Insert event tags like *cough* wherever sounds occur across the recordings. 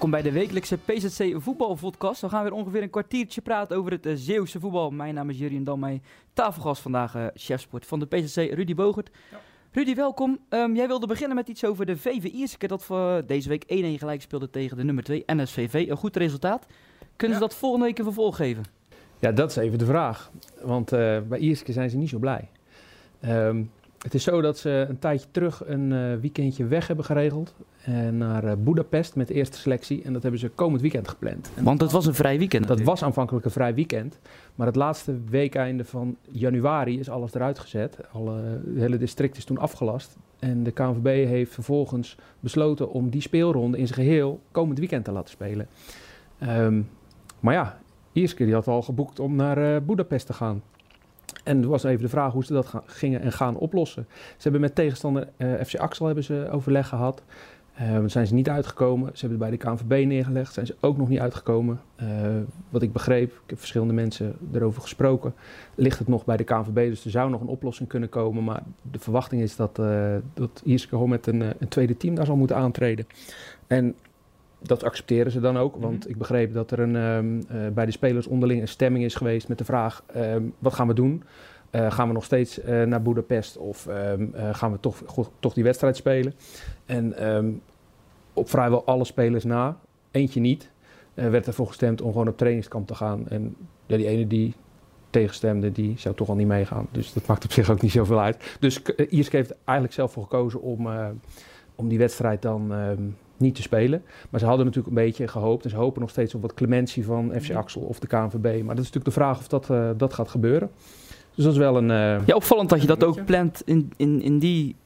Welkom bij de wekelijkse PZC voetbalpodcast. We gaan weer ongeveer een kwartiertje praten over het uh, Zeeuwse voetbal. Mijn naam is Jurien mijn tafelgast vandaag, uh, chefsport van de PZC, Rudy Bogert. Ja. Rudy, welkom. Um, jij wilde beginnen met iets over de VV Ierske, dat voor deze week 1-1 gelijk speelde tegen de nummer 2, NSVV. Een goed resultaat. Kunnen ze dat volgende week een vervolg geven? Ja, dat is even de vraag. Want uh, bij Ierske zijn ze niet zo blij. Um, het is zo dat ze een tijdje terug een uh, weekendje weg hebben geregeld. En naar uh, Budapest met de eerste selectie. En dat hebben ze komend weekend gepland. Want het was een vrij weekend. Dat was aanvankelijk een vrij weekend. Maar het laatste weekeinde van januari is alles eruit gezet. Alle, het hele district is toen afgelast. En de KNVB heeft vervolgens besloten om die speelronde in zijn geheel komend weekend te laten spelen. Um, maar ja, Ierske die had al geboekt om naar uh, Budapest te gaan. En er was even de vraag hoe ze dat gingen en gaan oplossen. Ze hebben met tegenstander uh, FC Axel hebben ze overleg gehad. Uh, zijn ze niet uitgekomen. Ze hebben het bij de KNVB neergelegd. Zijn ze ook nog niet uitgekomen. Uh, wat ik begreep, ik heb verschillende mensen erover gesproken. Ligt het nog bij de KNVB, dus er zou nog een oplossing kunnen komen. Maar de verwachting is dat, uh, dat met een, een, tweede team daar zal moeten aantreden. En dat accepteren ze dan ook. Want mm -hmm. ik begreep dat er een, um, bij de spelers onderling een stemming is geweest met de vraag: um, wat gaan we doen? Uh, gaan we nog steeds uh, naar Budapest of um, uh, gaan we toch, go, toch die wedstrijd spelen? En op vrijwel alle spelers na, eentje niet, werd ervoor gestemd om gewoon op trainingskamp te gaan. En ja, die ene die tegenstemde, die zou toch al niet meegaan. Dus dat maakt op zich ook niet zoveel uit. Dus Ierske heeft eigenlijk zelf voor gekozen om, om die wedstrijd dan niet te spelen. Maar ze hadden natuurlijk een beetje gehoopt en ze hopen nog steeds op wat clementie van FC Axel of de KNVB. Maar dat is natuurlijk de vraag of dat, dat gaat gebeuren. Dus dat is wel een... Uh, ja, opvallend dat je dat ook plant in, in, in, die,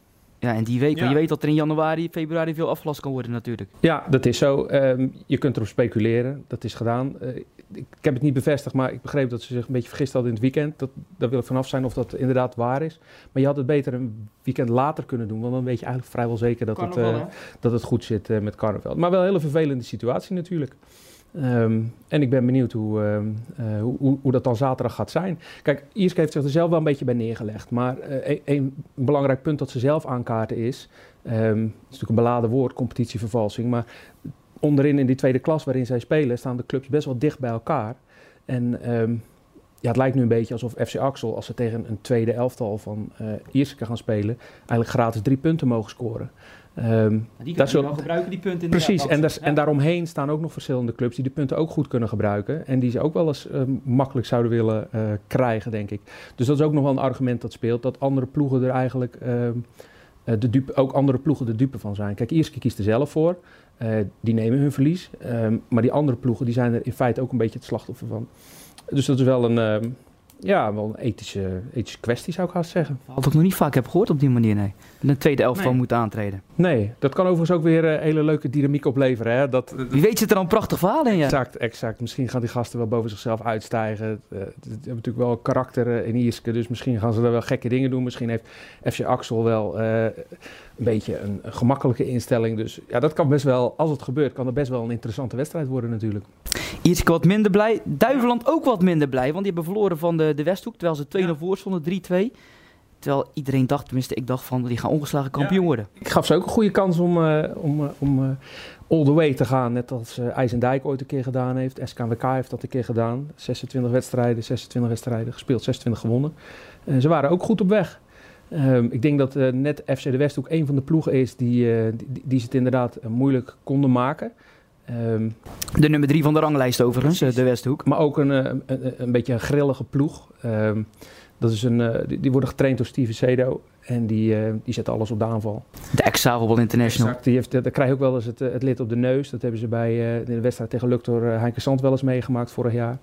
ja, in die week. Ja. Je weet dat er in januari, februari veel afgelast kan worden natuurlijk. Ja, dat is zo. Um, je kunt erop speculeren. Dat is gedaan. Uh, ik, ik, heb het niet bevestigd, maar ik begreep dat ze zich een beetje vergist hadden in het weekend. Dat, daar wil ik vanaf zijn of dat inderdaad waar is. Maar je had het beter een weekend later kunnen doen. Want dan weet je eigenlijk vrijwel zeker dat, het, uh, dat het goed zit met carnaval. Maar wel een hele vervelende situatie natuurlijk. Um, en ik ben benieuwd hoe, uh, uh, hoe, hoe, dat dan zaterdag gaat zijn. Kijk, Ierske heeft zich er zelf wel een beetje bij neergelegd. Maar uh, een, een, belangrijk punt dat ze zelf aankaarten is... Um, het is natuurlijk een beladen woord, competitievervalsing... maar onderin in die tweede klas waarin zij spelen... staan de clubs best wel dicht bij elkaar. En ja, het lijkt nu een beetje alsof FC Axel... als ze tegen een tweede elftal van Ierske gaan spelen... eigenlijk gratis drie punten mogen scoren... Um, die kunnen wel gebruiken, die punten. Precies, en, ja. en daaromheen staan ook nog verschillende clubs die de punten ook goed kunnen gebruiken. En die ze ook wel eens uh, makkelijk zouden willen uh, krijgen, denk ik. Dus dat is ook nog wel een argument dat speelt, dat andere ploegen er eigenlijk uh, de dupe, ook andere ploegen de dupe van zijn. Kijk, Ierske kiest er zelf voor, die nemen hun verlies. Ehm, maar die andere ploegen die zijn er in feite ook een beetje het slachtoffer van. Dus dat is wel een ehm, ja, wel een ethische, ethische kwestie zou ik haast zeggen. Wat ik nog niet vaak heb gehoord op die manier, nee. Dat een tweede elftal nee. moet aantreden. Nee, dat kan overigens ook weer uh, hele leuke dynamiek opleveren. Hè? Dat, Wie weet zit er dan een prachtig verhaal in, ja. Exact, exact. Misschien gaan die gasten wel boven zichzelf uitstijgen. Uh, ze hebben natuurlijk wel karakter uh, in Ierske, dus misschien gaan ze er wel gekke dingen doen. Misschien heeft FC Axel wel een beetje een, een, gemakkelijke instelling. Dus ja, dat kan best wel, als het gebeurt, kan het best wel een interessante wedstrijd worden natuurlijk. Ierske wat minder blij. Duiveland ook wat minder blij, want die hebben verloren van de, de Westhoek. Terwijl ze 2-0 ja. voor stonden, 3-2. Terwijl iedereen dacht, tenminste ik dacht van, die gaan ongeslagen kampioen ja. worden. Ik gaf ze ook een goede kans om, uh, om, uh, om uh, all the way te gaan. Net als uh, IJsendijk ooit een keer gedaan heeft. SKWK heeft dat een keer gedaan. 26 wedstrijden, 26 wedstrijden gespeeld, 26 gewonnen. ze waren ook goed op weg. Um, ik denk dat net FC de Westhoek een van de ploegen is die, die, die ze het inderdaad moeilijk konden maken. Um, de nummer drie van de ranglijst overigens, precies. de Westhoek. Maar ook een, een, een, een beetje een grillige ploeg. Um, dat is een, uh, die, die, worden getraind door Steven Sedo en die, uh, die zet alles op de aanval. De ex-Zavelbal International. Exact, die heeft, daar krijg je ook wel eens het, het lid op de neus. Dat hebben ze bij uh, in de wedstrijd tegen Luctor uh, Heinke Sand wel eens meegemaakt vorig jaar.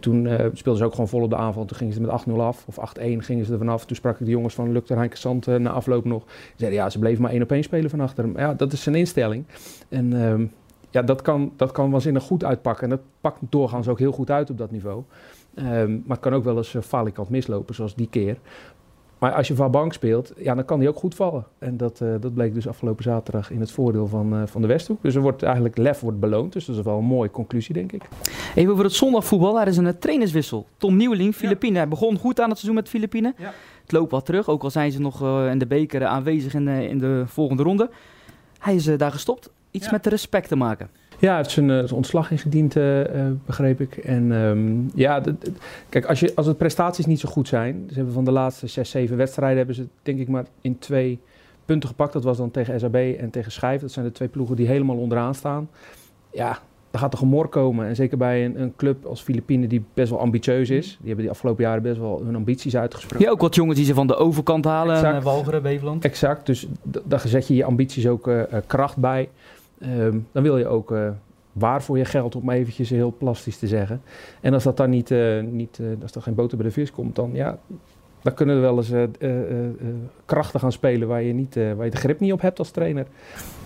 toen speelden ze ook gewoon vol op de aanval. Toen gingen ze met 8-0 af, of 8-1 gingen ze er vanaf. Toen sprak ik de jongens van Luctor Heinke Sand na afloop nog. Die zeiden ja, ze bleven maar één op één spelen van achter hem. Ja, dat is zijn instelling. En um, ja, dat kan, dat kan waanzinnig goed uitpakken. En dat pakt doorgaans ook heel goed uit op dat niveau. Um, maar het kan ook wel eens uh, falikant mislopen, zoals die keer. Maar als je van bank speelt, ja, dan kan die ook goed vallen. En dat, uh, dat bleek dus afgelopen zaterdag in het voordeel van, uh, van de Westhoek. Dus er wordt eigenlijk lef wordt beloond. Dus dat is wel een mooie conclusie, denk ik. Even over het zondagvoetbal. Daar is een trainerswissel. Tom Nieuweling, Filipine. Ja. Hij begon goed aan het seizoen met Filipine. Ja. Het loopt wat terug, ook al zijn ze nog in de beker aanwezig in de, in de volgende ronde. Hij is daar gestopt. Iets ja. met de respect te maken. Ja, hij heeft zijn, zijn ontslag ingediend, begreep ik. En ehm, ja, kijk, als, je, als de prestaties niet zo goed zijn... Ze hebben van de laatste zes, zeven wedstrijden... hebben ze denk ik maar in twee punten gepakt. Dat was dan tegen SAB en tegen Schijf. Dat zijn de twee ploegen die helemaal onderaan staan. Ja, er gaat er gemor komen. En zeker bij een, een, club als Filipine die best wel ambitieus is. Die hebben die afgelopen jaren best wel hun ambities uitgesproken. Ja, ook wat jongens die ze van de overkant halen. Exact. Walcheren, Beveland. Exact, dus daar zet je je ambities ook uh, kracht bij. Um, dan wil je ook uh, waar voor je geld, om eventjes heel plastisch te zeggen. En als dat dan niet, uh, niet als er geen boter bij de vis komt, dan ja, dan kunnen er wel eens uh, krachten gaan spelen waar je, niet, waar je de grip niet op hebt als trainer.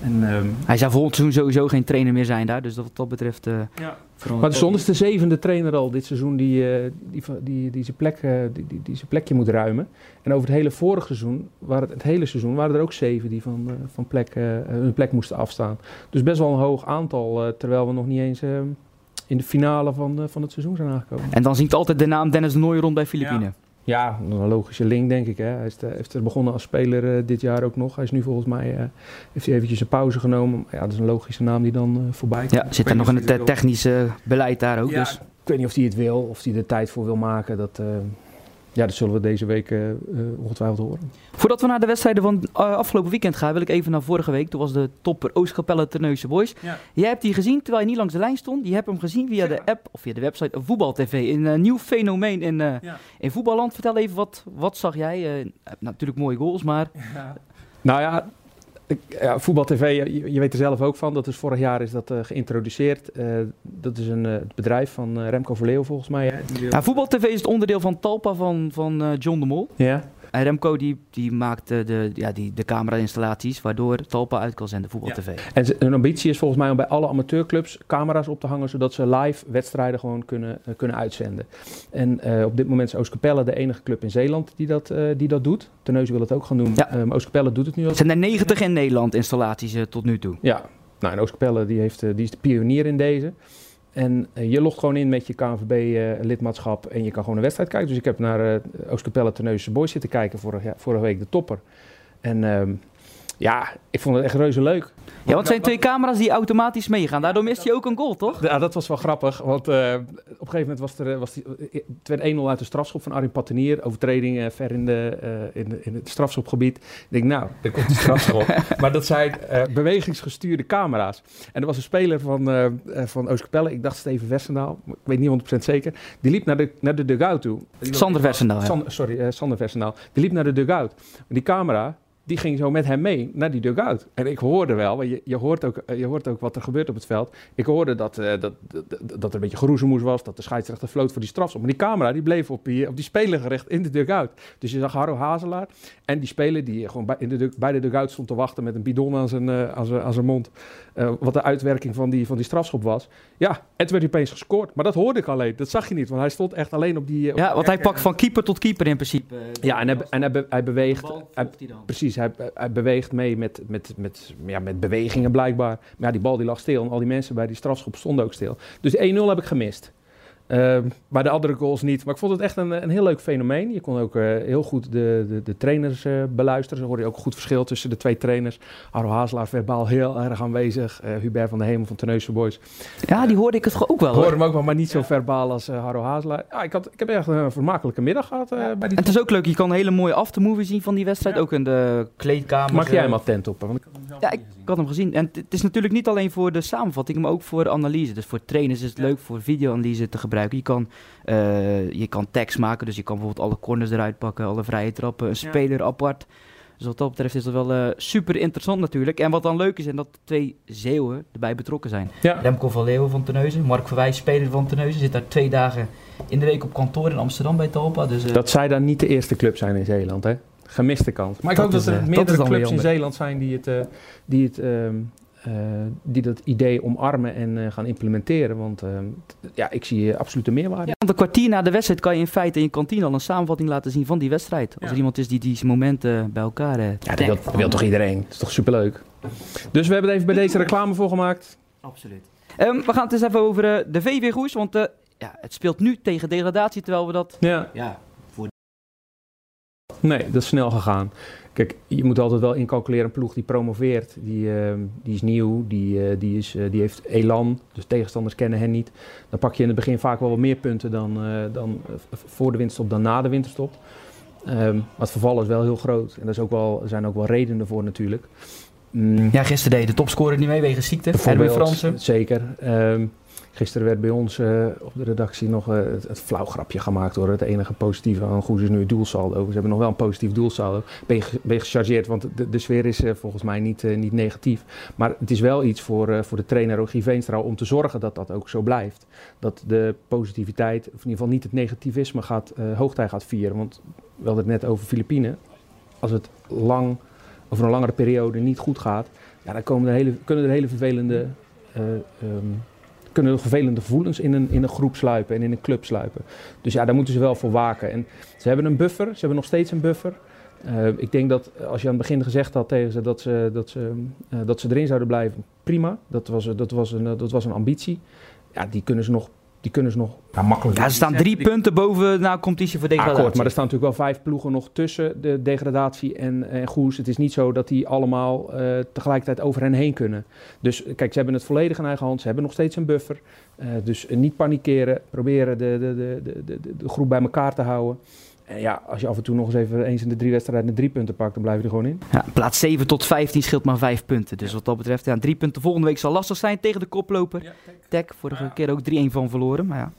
En, um, Hij zou volgend seizoen sowieso geen trainer meer zijn daar, dus wat dat betreft... ja. Maar zonder is de zevende trainer al dit seizoen die, die, die, die, zijn plek, die, die, die zijn plekje moet ruimen. En over het hele vorige seizoen, waren het, het hele seizoen, waren er ook zeven die van, van plek, hun plek moesten afstaan. Dus best wel een hoog aantal, terwijl we nog niet eens in de finale van, van het seizoen zijn aangekomen. En dan zingt altijd de naam Dennis Nooy rond bij Filipine. Ja. Ja, een logische link denk ik. Hè. Hij is, heeft er begonnen als speler uh, dit jaar ook nog. Hij is nu volgens mij, uh, heeft hij eventjes een pauze genomen. Ja, dat is een logische naam die dan uh, voorbij komt. Ja, zit er nog in het technische beleid daar ook. Ja, dus. Ik weet niet of hij het wil, of hij er tijd voor wil maken. Dat, ja, dat zullen we deze week uh, ongetwijfeld horen. Voordat we naar de wedstrijden van uh, afgelopen weekend gaan, wil ik even naar vorige week. Toen was de topper Oostkapelle Terneuzen Boys. Ja. Jij hebt die gezien terwijl je niet langs de lijn stond. Je hebt hem gezien via de app of via de website Voetbal TV. Een nieuw fenomeen in, ja. in voetballand. Vertel even, wat, wat zag jij? natuurlijk mooie goals, maar... Ja. Nou ja, ja, Voetbal TV, je, weet er zelf ook van. Dat is vorig jaar is dat uh, geïntroduceerd. Uh, dat is een uh, bedrijf van Remco Verleeuw volgens mij. Hè? Ja, Voetbal TV is het onderdeel van Talpa van, van John de Mol. Ja. En Remco die, die maakt de, ja, die, de camera-installaties waardoor Talpa uit kan zenden, Voetbal TV. En een ambitie is volgens mij om bij alle amateurclubs camera's op te hangen, zodat ze live wedstrijden gewoon kunnen, uh, kunnen uitzenden. En uh, op dit moment is Oostkapelle de enige club in Zeeland die dat, uh, die dat doet. Terneuzen wil het ook gaan doen. Ja. Um, Oostkapelle doet het nu al. Zijn er 90 in Nederland installaties tot nu toe? Ja, nou, en Oostkapelle die, heeft, die is de pionier in deze. En uh, je logt gewoon in met je KNVB-lidmaatschap uh, en je kan gewoon een wedstrijd kijken. Dus ik heb naar uh, Oostkapelle Terneuzense Boys zitten kijken vorig, ja, vorige week, de topper. En um, ja, ik vond het echt reuze leuk. Ja, want het zijn twee camera's die automatisch meegaan. Daardoor mist je ook een goal, toch? Ja, dat was wel grappig. Want uh, op een gegeven moment was er was die, het 1-0 uit de strafschop van Arjen Patenier. Overtreding uh, ver in, de, uh, in, de, in het strafschopgebied. Ik denk, nou, er komt de strafschop. *laughs* maar dat zijn bewegingsgestuurde camera's. En er was een speler van, van Oostkapelle, ik dacht Steven Versendaal, ik weet niet 100% zeker. Die liep naar de, naar de dugout toe. Sander Versendaal, ja. Sander, Sorry, Sander Versendaal. Die liep naar de dugout. Die camera, die ging zo met hem mee naar die dugout. En ik hoorde wel, want je, je, hoort ook, je hoort ook wat er gebeurt op het veld. Ik hoorde dat, uh, dat, dat, dat, er een beetje geroezemoes was, dat de scheidsrechter floot voor die strafschop. Maar die camera die bleef op die, op die speler gericht in de dugout. Dus je zag Harro Hazelaar en die speler die gewoon bij, in de, bij de dugout stond te wachten met een bidon aan zijn, uh, aan zijn, aan zijn mond. Uh, wat de uitwerking van die, van die strafschop was. Ja, het werd opeens gescoord. Maar dat hoorde ik alleen. Dat zag je niet, want hij stond echt alleen op die... Ja, want hij pakt van keeper tot keeper in principe. ja, en hij, en hij, be, hij beweegt... Hij, precies, hij, hij beweegt mee met, met, met, ja, met bewegingen blijkbaar. Maar ja, die bal die lag stil en al die mensen bij die strafschop stonden ook stil. Dus 1-0 heb ik gemist. Uh, maar de andere goals niet. Maar ik vond het echt een, een heel leuk fenomeen. Je kon ook uh, heel goed de, de, de trainers uh, beluisteren. Zo hoorde je ook een goed verschil tussen de twee trainers. Arro Hazelaar verbaal heel erg aanwezig. Uh, Hubert van de Hemel van Terneuzen Boys. Ja, die hoorde ik het ook wel. Ik hoorde hem ook wel, maar niet zo verbaal als Harro Hazelaar. Ja, ik, had, ik heb echt een vermakelijke middag gehad. Ja. bij die en het is ook leuk, je kan een hele mooie aftermovie zien van die wedstrijd. Ook in de kleedkamer. Mag jij hem attent op? Want ik ja, ik, ik, had hem gezien. En het is natuurlijk niet alleen voor de samenvatting, maar ook voor de analyse. Dus voor trainers is het leuk voor videoanalyse te gebruiken. Je kan, uh, je kan tekst maken, dus je kan bijvoorbeeld alle corners eruit pakken, alle vrije trappen, een speler apart. Dus wat dat betreft is dat wel uh, super interessant natuurlijk. En wat dan leuk is, en dat twee Zeeuwen erbij betrokken zijn. Ja. Remco van Leeuwen van Teneuzen, Mark Verwijs, speler van Teneuzen, zit daar twee dagen in de week op kantoor in Amsterdam bij Talpa. Dus, uh, dat zij dan niet de eerste club zijn in Zeeland, hè? gemiste kans. Maar ik hoop dat, er uh, meerdere clubs in Zeeland zijn die het, uh, die het uh, die dat idee omarmen en gaan implementeren. Want ehm, ja, ik zie absoluut de meerwaarde. Ja, want een kwartier na de wedstrijd kan je in feite in je kantine al een samenvatting laten zien van die wedstrijd. Als er iemand is die die momenten bij elkaar... ja, dat wil, wil, toch iedereen? Dat is toch superleuk? Dus we hebben er even bij deze reclame voor gemaakt. Absoluut. Um, we gaan het eens even over de VV Goes, want ja, het speelt nu tegen degradatie, terwijl we dat... Ja. ja Nee, dat is snel gegaan. Kijk, je moet altijd wel incalculeren. Een ploeg die promoveert, die, ehm, die is nieuw, die, eh, die, is, die heeft elan. Dus tegenstanders kennen hen niet. Dan pak je in het begin vaak wel wat meer punten dan, dan voor de winterstop dan na de winterstop. Um, maar het verval is wel heel groot. En daar wel, er zijn ook wel redenen voor natuurlijk. Mm. Ja, gisteren deed de topscorer niet mee wegens ziekte. Erwin Fransen. Zeker. Um, gisteren werd bij ons uh, op de redactie nog uh, het, het flauw grapje gemaakt hoor. Het enige positieve aan Goes is nu het doelsaldo. Ze hebben nog wel een positief doelsaldo. Ben ben gechargeerd, want de, sfeer is uh, volgens mij niet, niet negatief. Maar het is wel iets voor, voor de trainer Rogier Veenstra om te zorgen dat dat ook zo blijft. Dat de positiviteit, of in ieder geval niet het negativisme, gaat, hoogtij gaat vieren. Want we hadden het net over Filipijnen. Als het lang over een langere periode niet goed gaat, ja, dan komen er hele, kunnen er hele vervelende, um, kunnen er vervelende gevoelens in een, in een groep sluipen en in een club sluipen. Dus ja, daar moeten ze wel voor waken. En ze hebben een buffer, ze hebben nog steeds een buffer. Uh, ik denk dat als je aan het begin gezegd had tegen ze dat ze, dat ze, uh, dat ze erin zouden blijven, prima. Dat was, dat, was een, dat was een ambitie. Ja, die kunnen ze nog die kunnen ze nog ja, makkelijk. Ja, ze staan drie punten boven na competitie voor degradatie. Akkoord, maar er staan natuurlijk wel vijf ploegen nog tussen de degradatie en, en Goes. Het is niet zo dat die allemaal uh, tegelijkertijd over hen heen kunnen. Dus kijk, ze hebben het volledig in eigen hand. Ze hebben nog steeds een buffer. Uh, dus niet panikeren. Proberen de, de, de, de, de, de groep bij elkaar te houden. En ja, als je af en toe nog eens even eens in de drie wedstrijden de drie punten pakt, dan blijf je er gewoon in. Ja, plaats 7 tot 15 scheelt maar vijf punten. Dus wat dat betreft, ja, drie punten volgende week zal lastig zijn tegen de koploper. Ja, Tech, vorige keer ook 3-1 van verloren, maar ja.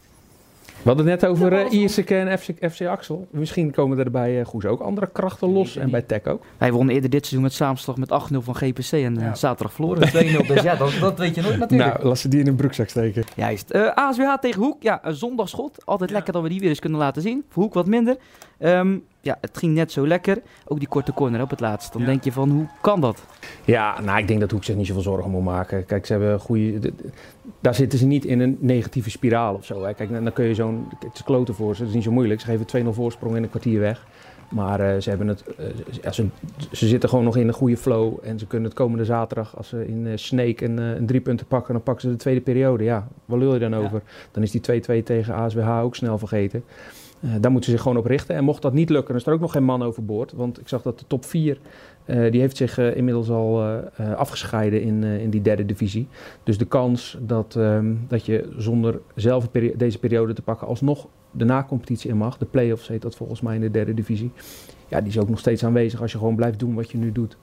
We hadden het net over uh, Ierseke en FC, FC Axel. Misschien komen er bij uh, Goes ook andere krachten los en bij Tech ook. Wij wonnen eerder dit seizoen met samenslag met 8-0 van GPC en uh, zaterdag verloren 2-0. Dus ja, dat, dat, weet je nooit natuurlijk. Nou, laat ze die in een broekzak steken. Juist. Uh, ASWH tegen Hoek. Ja, een zondagschot. Altijd ja. lekker dat we die weer eens kunnen laten zien. Voor Hoek wat minder. Um, ja, het ging net zo lekker. Ook die korte corner op het laatst. Dan ja. denk je van, hoe kan dat? Ja, nou, ik denk dat Hoek zich niet zoveel zorgen moet maken. Kijk, ze hebben goede... Daar zitten ze niet in een negatieve spiraal of zo. Hè. Kijk, dan kun je zo'n... Het is kloten voor ze, dat is niet zo moeilijk. Ze geven 2-0 voorsprong in een kwartier weg. Maar uh, ze, hebben het, uh, ja, ze, ze, zitten gewoon nog in een goede flow. En ze kunnen het komende zaterdag, als ze in uh, Snake een, een drie punten pakken, dan pakken ze de tweede periode. Ja, waar lul je dan over? Dan is die 2-2 tegen ASWH ook snel vergeten. Uh, daar moeten ze zich gewoon op richten. En mocht dat niet lukken, dan is er ook nog geen man overboord. Want ik zag dat de top 4, uh, die heeft zich uh, inmiddels al afgescheiden in, in die derde divisie. Dus de kans dat, um, dat je zonder zelf deze periode te pakken alsnog de na-competitie in mag, de play-offs heet dat volgens mij in de derde divisie, ja, die is ook nog steeds aanwezig als je gewoon blijft doen wat je nu doet.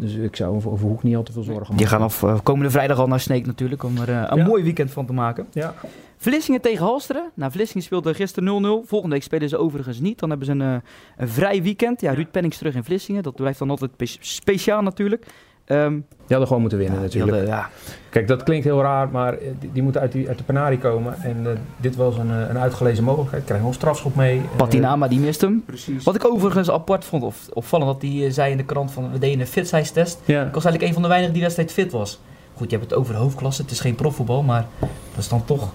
Dus ik zou over, over Hoek niet al te veel zorgen maken. Die gaan af, uh, komende vrijdag al naar Sneek natuurlijk, om er uh, een ja. mooi weekend van te maken. Ja. Vlissingen tegen Halsteren. Nou, Vlissingen speelde gisteren 0-0. Volgende week spelen ze overigens niet. Dan hebben ze een, uh, een vrij weekend. Ja, Ruud Pennings terug in Vlissingen. Dat blijft dan altijd speciaal natuurlijk. Um, die hadden gewoon moeten winnen ja, natuurlijk. Hadden, ja. Kijk, dat klinkt heel raar, maar die, die moeten uit, die, uit de penarie komen. En uh, dit was een, een uitgelezen mogelijkheid. Krijgen nog een strafschop mee. Patinama, die mist hem. Precies. Wat ik overigens apart vond, of opvallend, dat hij zei in de krant van we deden een fitsijdstest. Ja. Ik was eigenlijk een van de weinigen die wedstrijd fit was. Goed, je hebt het over de hoofdklasse. Het is geen profvoetbal, maar dat is dan toch...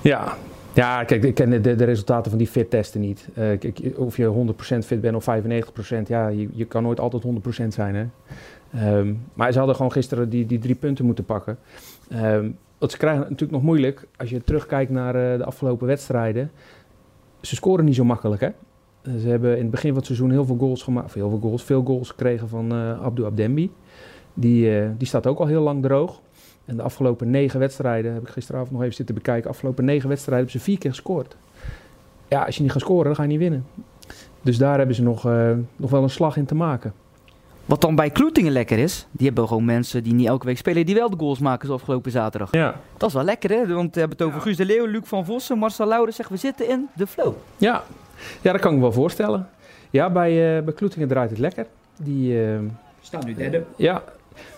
Ja, ja, kijk, ik ken de, de, de resultaten van die fit-testen niet. Uh, kijk, of je 100% fit bent of 95%, ja, je, je kan nooit altijd 100% zijn. Hè? Um, maar ze hadden gewoon gisteren die, die drie punten moeten pakken. Um, want ze krijgen natuurlijk nog moeilijk als je terugkijkt naar uh, de afgelopen wedstrijden. Ze scoren niet zo makkelijk, hè? Uh, ze hebben in het begin van het seizoen heel veel goals gemaakt, heel veel goals, veel goals gekregen van uh, Abdou Abdembi. Die, die staat ook al heel lang droog. En de afgelopen negen wedstrijden, heb ik gisteravond nog even zitten bekijken, afgelopen negen wedstrijden hebben ze vier keer gescoord. Ja, als je niet gaat scoren, dan ga je niet winnen. Dus daar hebben ze nog, nog wel een slag in te maken. Wat dan bij Kloetingen lekker is, die hebben gewoon mensen die niet elke week spelen, die wel de goals maken zoals afgelopen zaterdag. Ja. Dat is wel lekker hè, want we hebben het over ja. Guus de Leeuw, Luc van Vossen, Marcel Lauren zeggen we zitten in de flow. Ja, ja dat kan ik me wel voorstellen. Ja, bij, uh, bij Kloetingen draait het lekker. Die uh, staan nu derde. ja,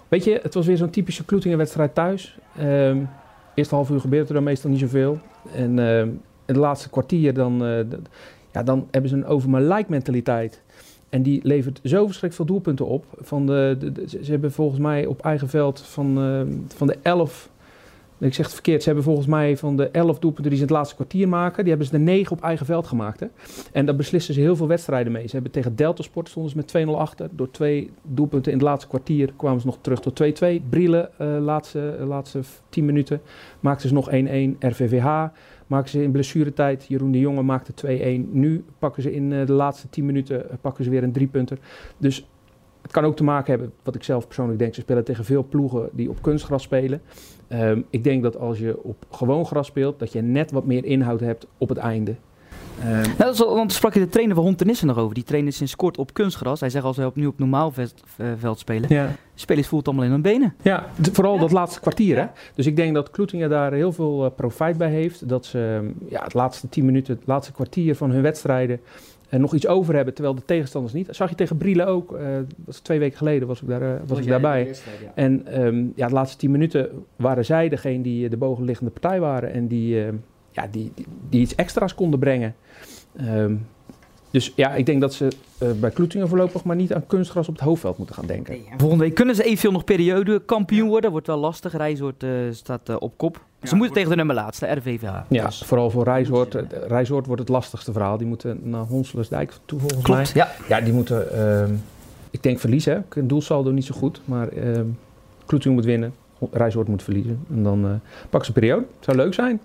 weet je, het was weer zo'n typische Kloetingen wedstrijd thuis. Um, eerste half uur gebeurt er dan meestal niet zoveel. En uh, in het laatste kwartier dan, ja, dan hebben ze een over mijn like mentaliteit. En die levert zo verschrikkelijk veel doelpunten op. Van de, ze hebben volgens mij op eigen veld van, uh, van de elf Ik zeg het verkeerd. Ze hebben volgens mij van de 11 doelpunten die ze in het laatste kwartier maken, die hebben ze de 9 op eigen veld gemaakt. Hè? En daar beslissen ze heel veel wedstrijden mee. Ze hebben tegen Delta Sport stonden ze met 2-0 achter. Door twee doelpunten in het laatste kwartier kwamen ze nog terug tot 2-2. Brielen, uh, laatste, uh, laatste 10 minuten, maakten ze nog 1-1. RVVH maken ze in blessuretijd. Jeroen de Jonge maakte 2-1. Nu pakken ze in uh, de laatste 10 minuten pakken ze weer een driepunter. Dus het kan ook te maken hebben, wat ik zelf persoonlijk denk, ze spelen tegen veel ploegen die op kunstgras spelen. Um, ik denk dat als je op gewoon gras speelt, dat je net wat meer inhoud hebt op het einde. Um, nou, dat is, want sprak je de trainer van Hontenissen nog over. Die trainer sinds kort op kunstgras. Hij zegt als wij op, nu op normaal veld, uh, veld spelen, ja. spelers voelt allemaal in hun benen. Ja, vooral ja. dat laatste kwartier. Ja. Hè? Dus ik denk dat Kloetingen daar heel veel uh, profijt bij heeft. Dat ze ja, het laatste tien minuten, het laatste kwartier van hun wedstrijden en nog iets over hebben, terwijl de tegenstanders niet. Dat zag je tegen Brielen ook. Uh, dat was twee weken geleden was ik, daar, uh, was was ik daarbij. Eerste, ja. En um, ja, de laatste tien minuten waren zij degene die de bovenliggende partij waren. En die, uh, ja, die, die, die, iets extra's konden brengen. Um, dus ja, ik denk dat ze uh, bij Kloetingen voorlopig maar niet aan kunstgras op het hoofdveld moeten gaan denken. Nee, volgende week kunnen ze eventueel nog periode kampioen worden. Wordt wel lastig. Rijsoort uh, staat uh, op kop. Ja, ze moeten tegen de nummer laatste, RVVH. Ja, dus. vooral voor Rijsoort. Rijsoort wordt het lastigste verhaal. Die moeten naar Honselersdijk toe volgens Klopt, mij. Ja, ja die moeten, ik denk verliezen. Een doelsaldo niet zo goed. Maar Kloetingen moet winnen. Rijsoort moet verliezen. En dan pakken ze een periode. Zou leuk zijn.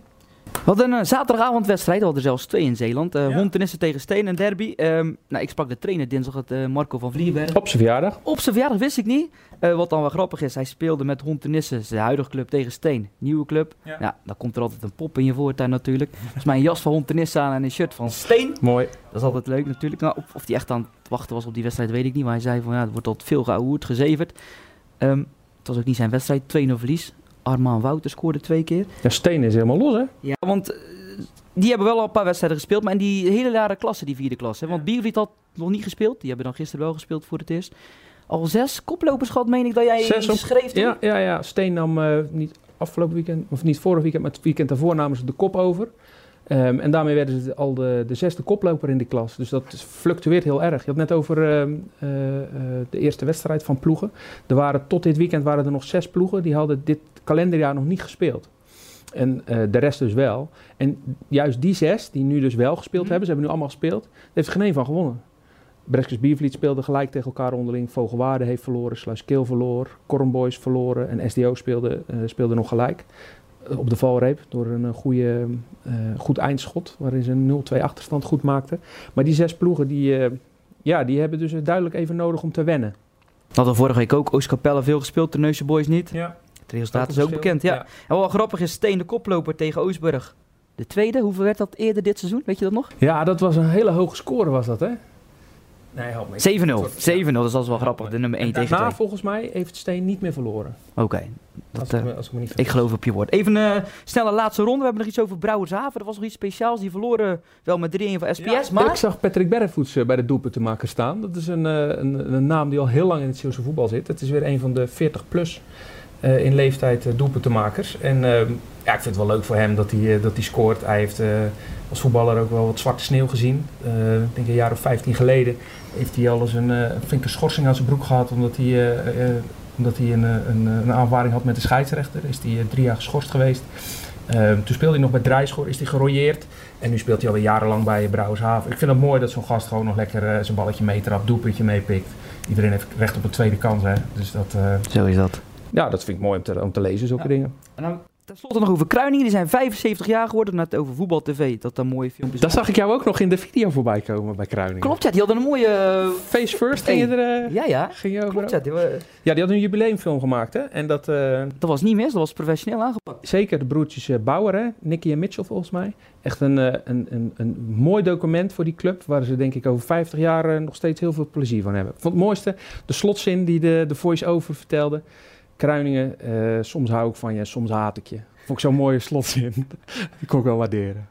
Hadden een zaterdagavondwedstrijd, we hadden er zelfs twee in Zeeland. Uh, ja. Hontenissen tegen Steen, een derby. Um, nou, ik sprak de trainer dinsdag, het, uh, Marco van Vlierberg. Op zijn verjaardag? Op zijn verjaardag, wist ik niet. Uh, wat dan wel grappig is, hij speelde met Hontenissen, zijn huidige club, tegen Steen. Nieuwe club. Ja. ja, dan komt er altijd een pop in je voortuin natuurlijk. Dus mijn jas van Hontenissen aan en een shirt van Steen. Mooi. Dat is altijd leuk natuurlijk. Nou, of, of hij echt aan het wachten was op die wedstrijd, weet ik niet. Maar hij zei van, ja, er wordt altijd veel gehoord, gezeverd. Um, het was ook niet zijn wedstrijd, 2-0 verlies. Armaan Wouter scoorde twee keer. Ja, Steen is helemaal los, hè? Ja, want uh, die hebben wel al een paar wedstrijden gespeeld. Maar in die hele rare klasse, die vierde klasse. Hè? Want Biervliet had nog niet gespeeld. Die hebben dan gisteren wel gespeeld voor het eerst. Al zes koplopers gehad, meen ik dat jij zes op... schreef. Ja, ja, ja, Steen nam uh, niet afgelopen weekend, of niet vorig weekend, maar het weekend daarvoor namen ze de kop over. Um, en daarmee werden ze al de, de zesde koploper in die klas. Dus dat fluctueert heel erg. Je had net over uh, uh, de eerste wedstrijd van ploegen. Er waren, tot dit weekend waren er nog zes ploegen. Die hadden dit kalenderjaar nog niet gespeeld. En uh, de rest dus wel. En juist die zes, die nu dus wel gespeeld mm. hebben, ze hebben nu allemaal gespeeld, daar heeft geen één van gewonnen. Breskes Biervliet speelde gelijk tegen elkaar onderling. Vogelwaarde heeft verloren, Sluiskeel verloor, Cornboys verloren en SDO speelde, speelde nog gelijk. Uh, op de valreep door een goede, goed eindschot, waarin ze een 0-2 achterstand goed maakten. Maar die zes ploegen, die, ja, die hebben dus duidelijk even nodig om te wennen. Hadden vorige week ook Oostkapelle veel gespeeld, de Boys niet. Ja. Het resultaat is ook bekend, ja. ja. En wat grappig is, Steen de koploper tegen Oosburg. De tweede, hoeveel werd dat eerder dit seizoen? Weet je dat nog? Ja, dat was een hele hoge score was dat, hè? Nee, help me. 7-0. 7-0, dus dat is wel grappig. De nummer 1 tegen 2. Daarna volgens mij heeft Steen niet meer verloren. Oké. Okay. Als, als ik, me niet ik geloof op je woord. Even een uh, snelle laatste ronde. We hebben nog iets over Brouwershaven. Er was nog iets speciaals. Die verloren wel met 3-1 van SPS. Ja, maar... Ik zag Patrick Berrevoets uh, bij de doelpuntenmaker staan. Dat is een, een, een, naam die al heel lang in het Zeeuwse voetbal zit. Het is weer een van de 40-plus uh, in leeftijd doelpuntenmakers. En uh, ja, ik vind het wel leuk voor hem dat hij, dat hij scoort. Hij heeft als voetballer ook wel wat zwarte sneeuw gezien. ik denk een jaar of 15 geleden heeft hij al eens een flinke schorsing aan zijn broek gehad. Omdat hij, omdat hij een, een, een aanvaring had met de scheidsrechter. Is hij drie jaar geschorst geweest. toen speelde hij nog bij Drijschoor, is hij gerooieerd. En nu speelt hij alweer jarenlang bij Brouwershaven. Ik vind het mooi dat zo'n gast gewoon nog lekker zijn balletje meetrapt, doelpuntje meepikt. Iedereen heeft recht op een tweede kans, hè. Dus dat, Zo is dat ja, dat vind ik mooi om te, om te lezen, zulke ja. dingen. En dan tenslotte nog over Kruiningen. Die zijn 75 jaar geworden. Net over voetbal TV. Dat dan mooie filmpjes. Dat zag ik jou ook nog in de video voorbij komen bij Kruiningen. Klopt, ja. Die hadden een mooie... Uh, Face First ging je er... Uh, ja, ja. Ging je over Klopt, ja. Die, uh, ja, die hadden een jubileumfilm gemaakt, hè. En dat... dat was niet mis. Dat was professioneel aangepakt. Zeker. De broertjes Bauer, hè. Nicky en Mitchell, volgens mij. Echt een, een, een, een mooi document voor die club. Waar ze denk ik over 50 jaar nog steeds heel veel plezier van hebben. Vond het mooiste de slotzin die de, de voice-over vertelde. Kruiningen, uh, soms hou ik van je, soms haat ik je. Vond ik zo'n mooie slotzin. Die *laughs* kon ik wel waarderen.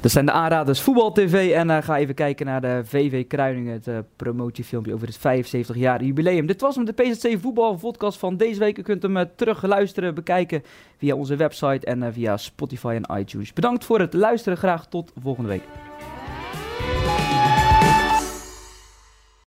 Dat zijn de aanraders Voetbal TV. En uh, ga even kijken naar de VV Kruiningen, het uh, promotiefilmpje over het 75 jaar jubileum. Dit was hem, de PZC Voetbal podcast van deze week. U kunt hem terug luisteren, bekijken via onze website en via Spotify en iTunes. Bedankt voor het luisteren. Graag tot volgende week.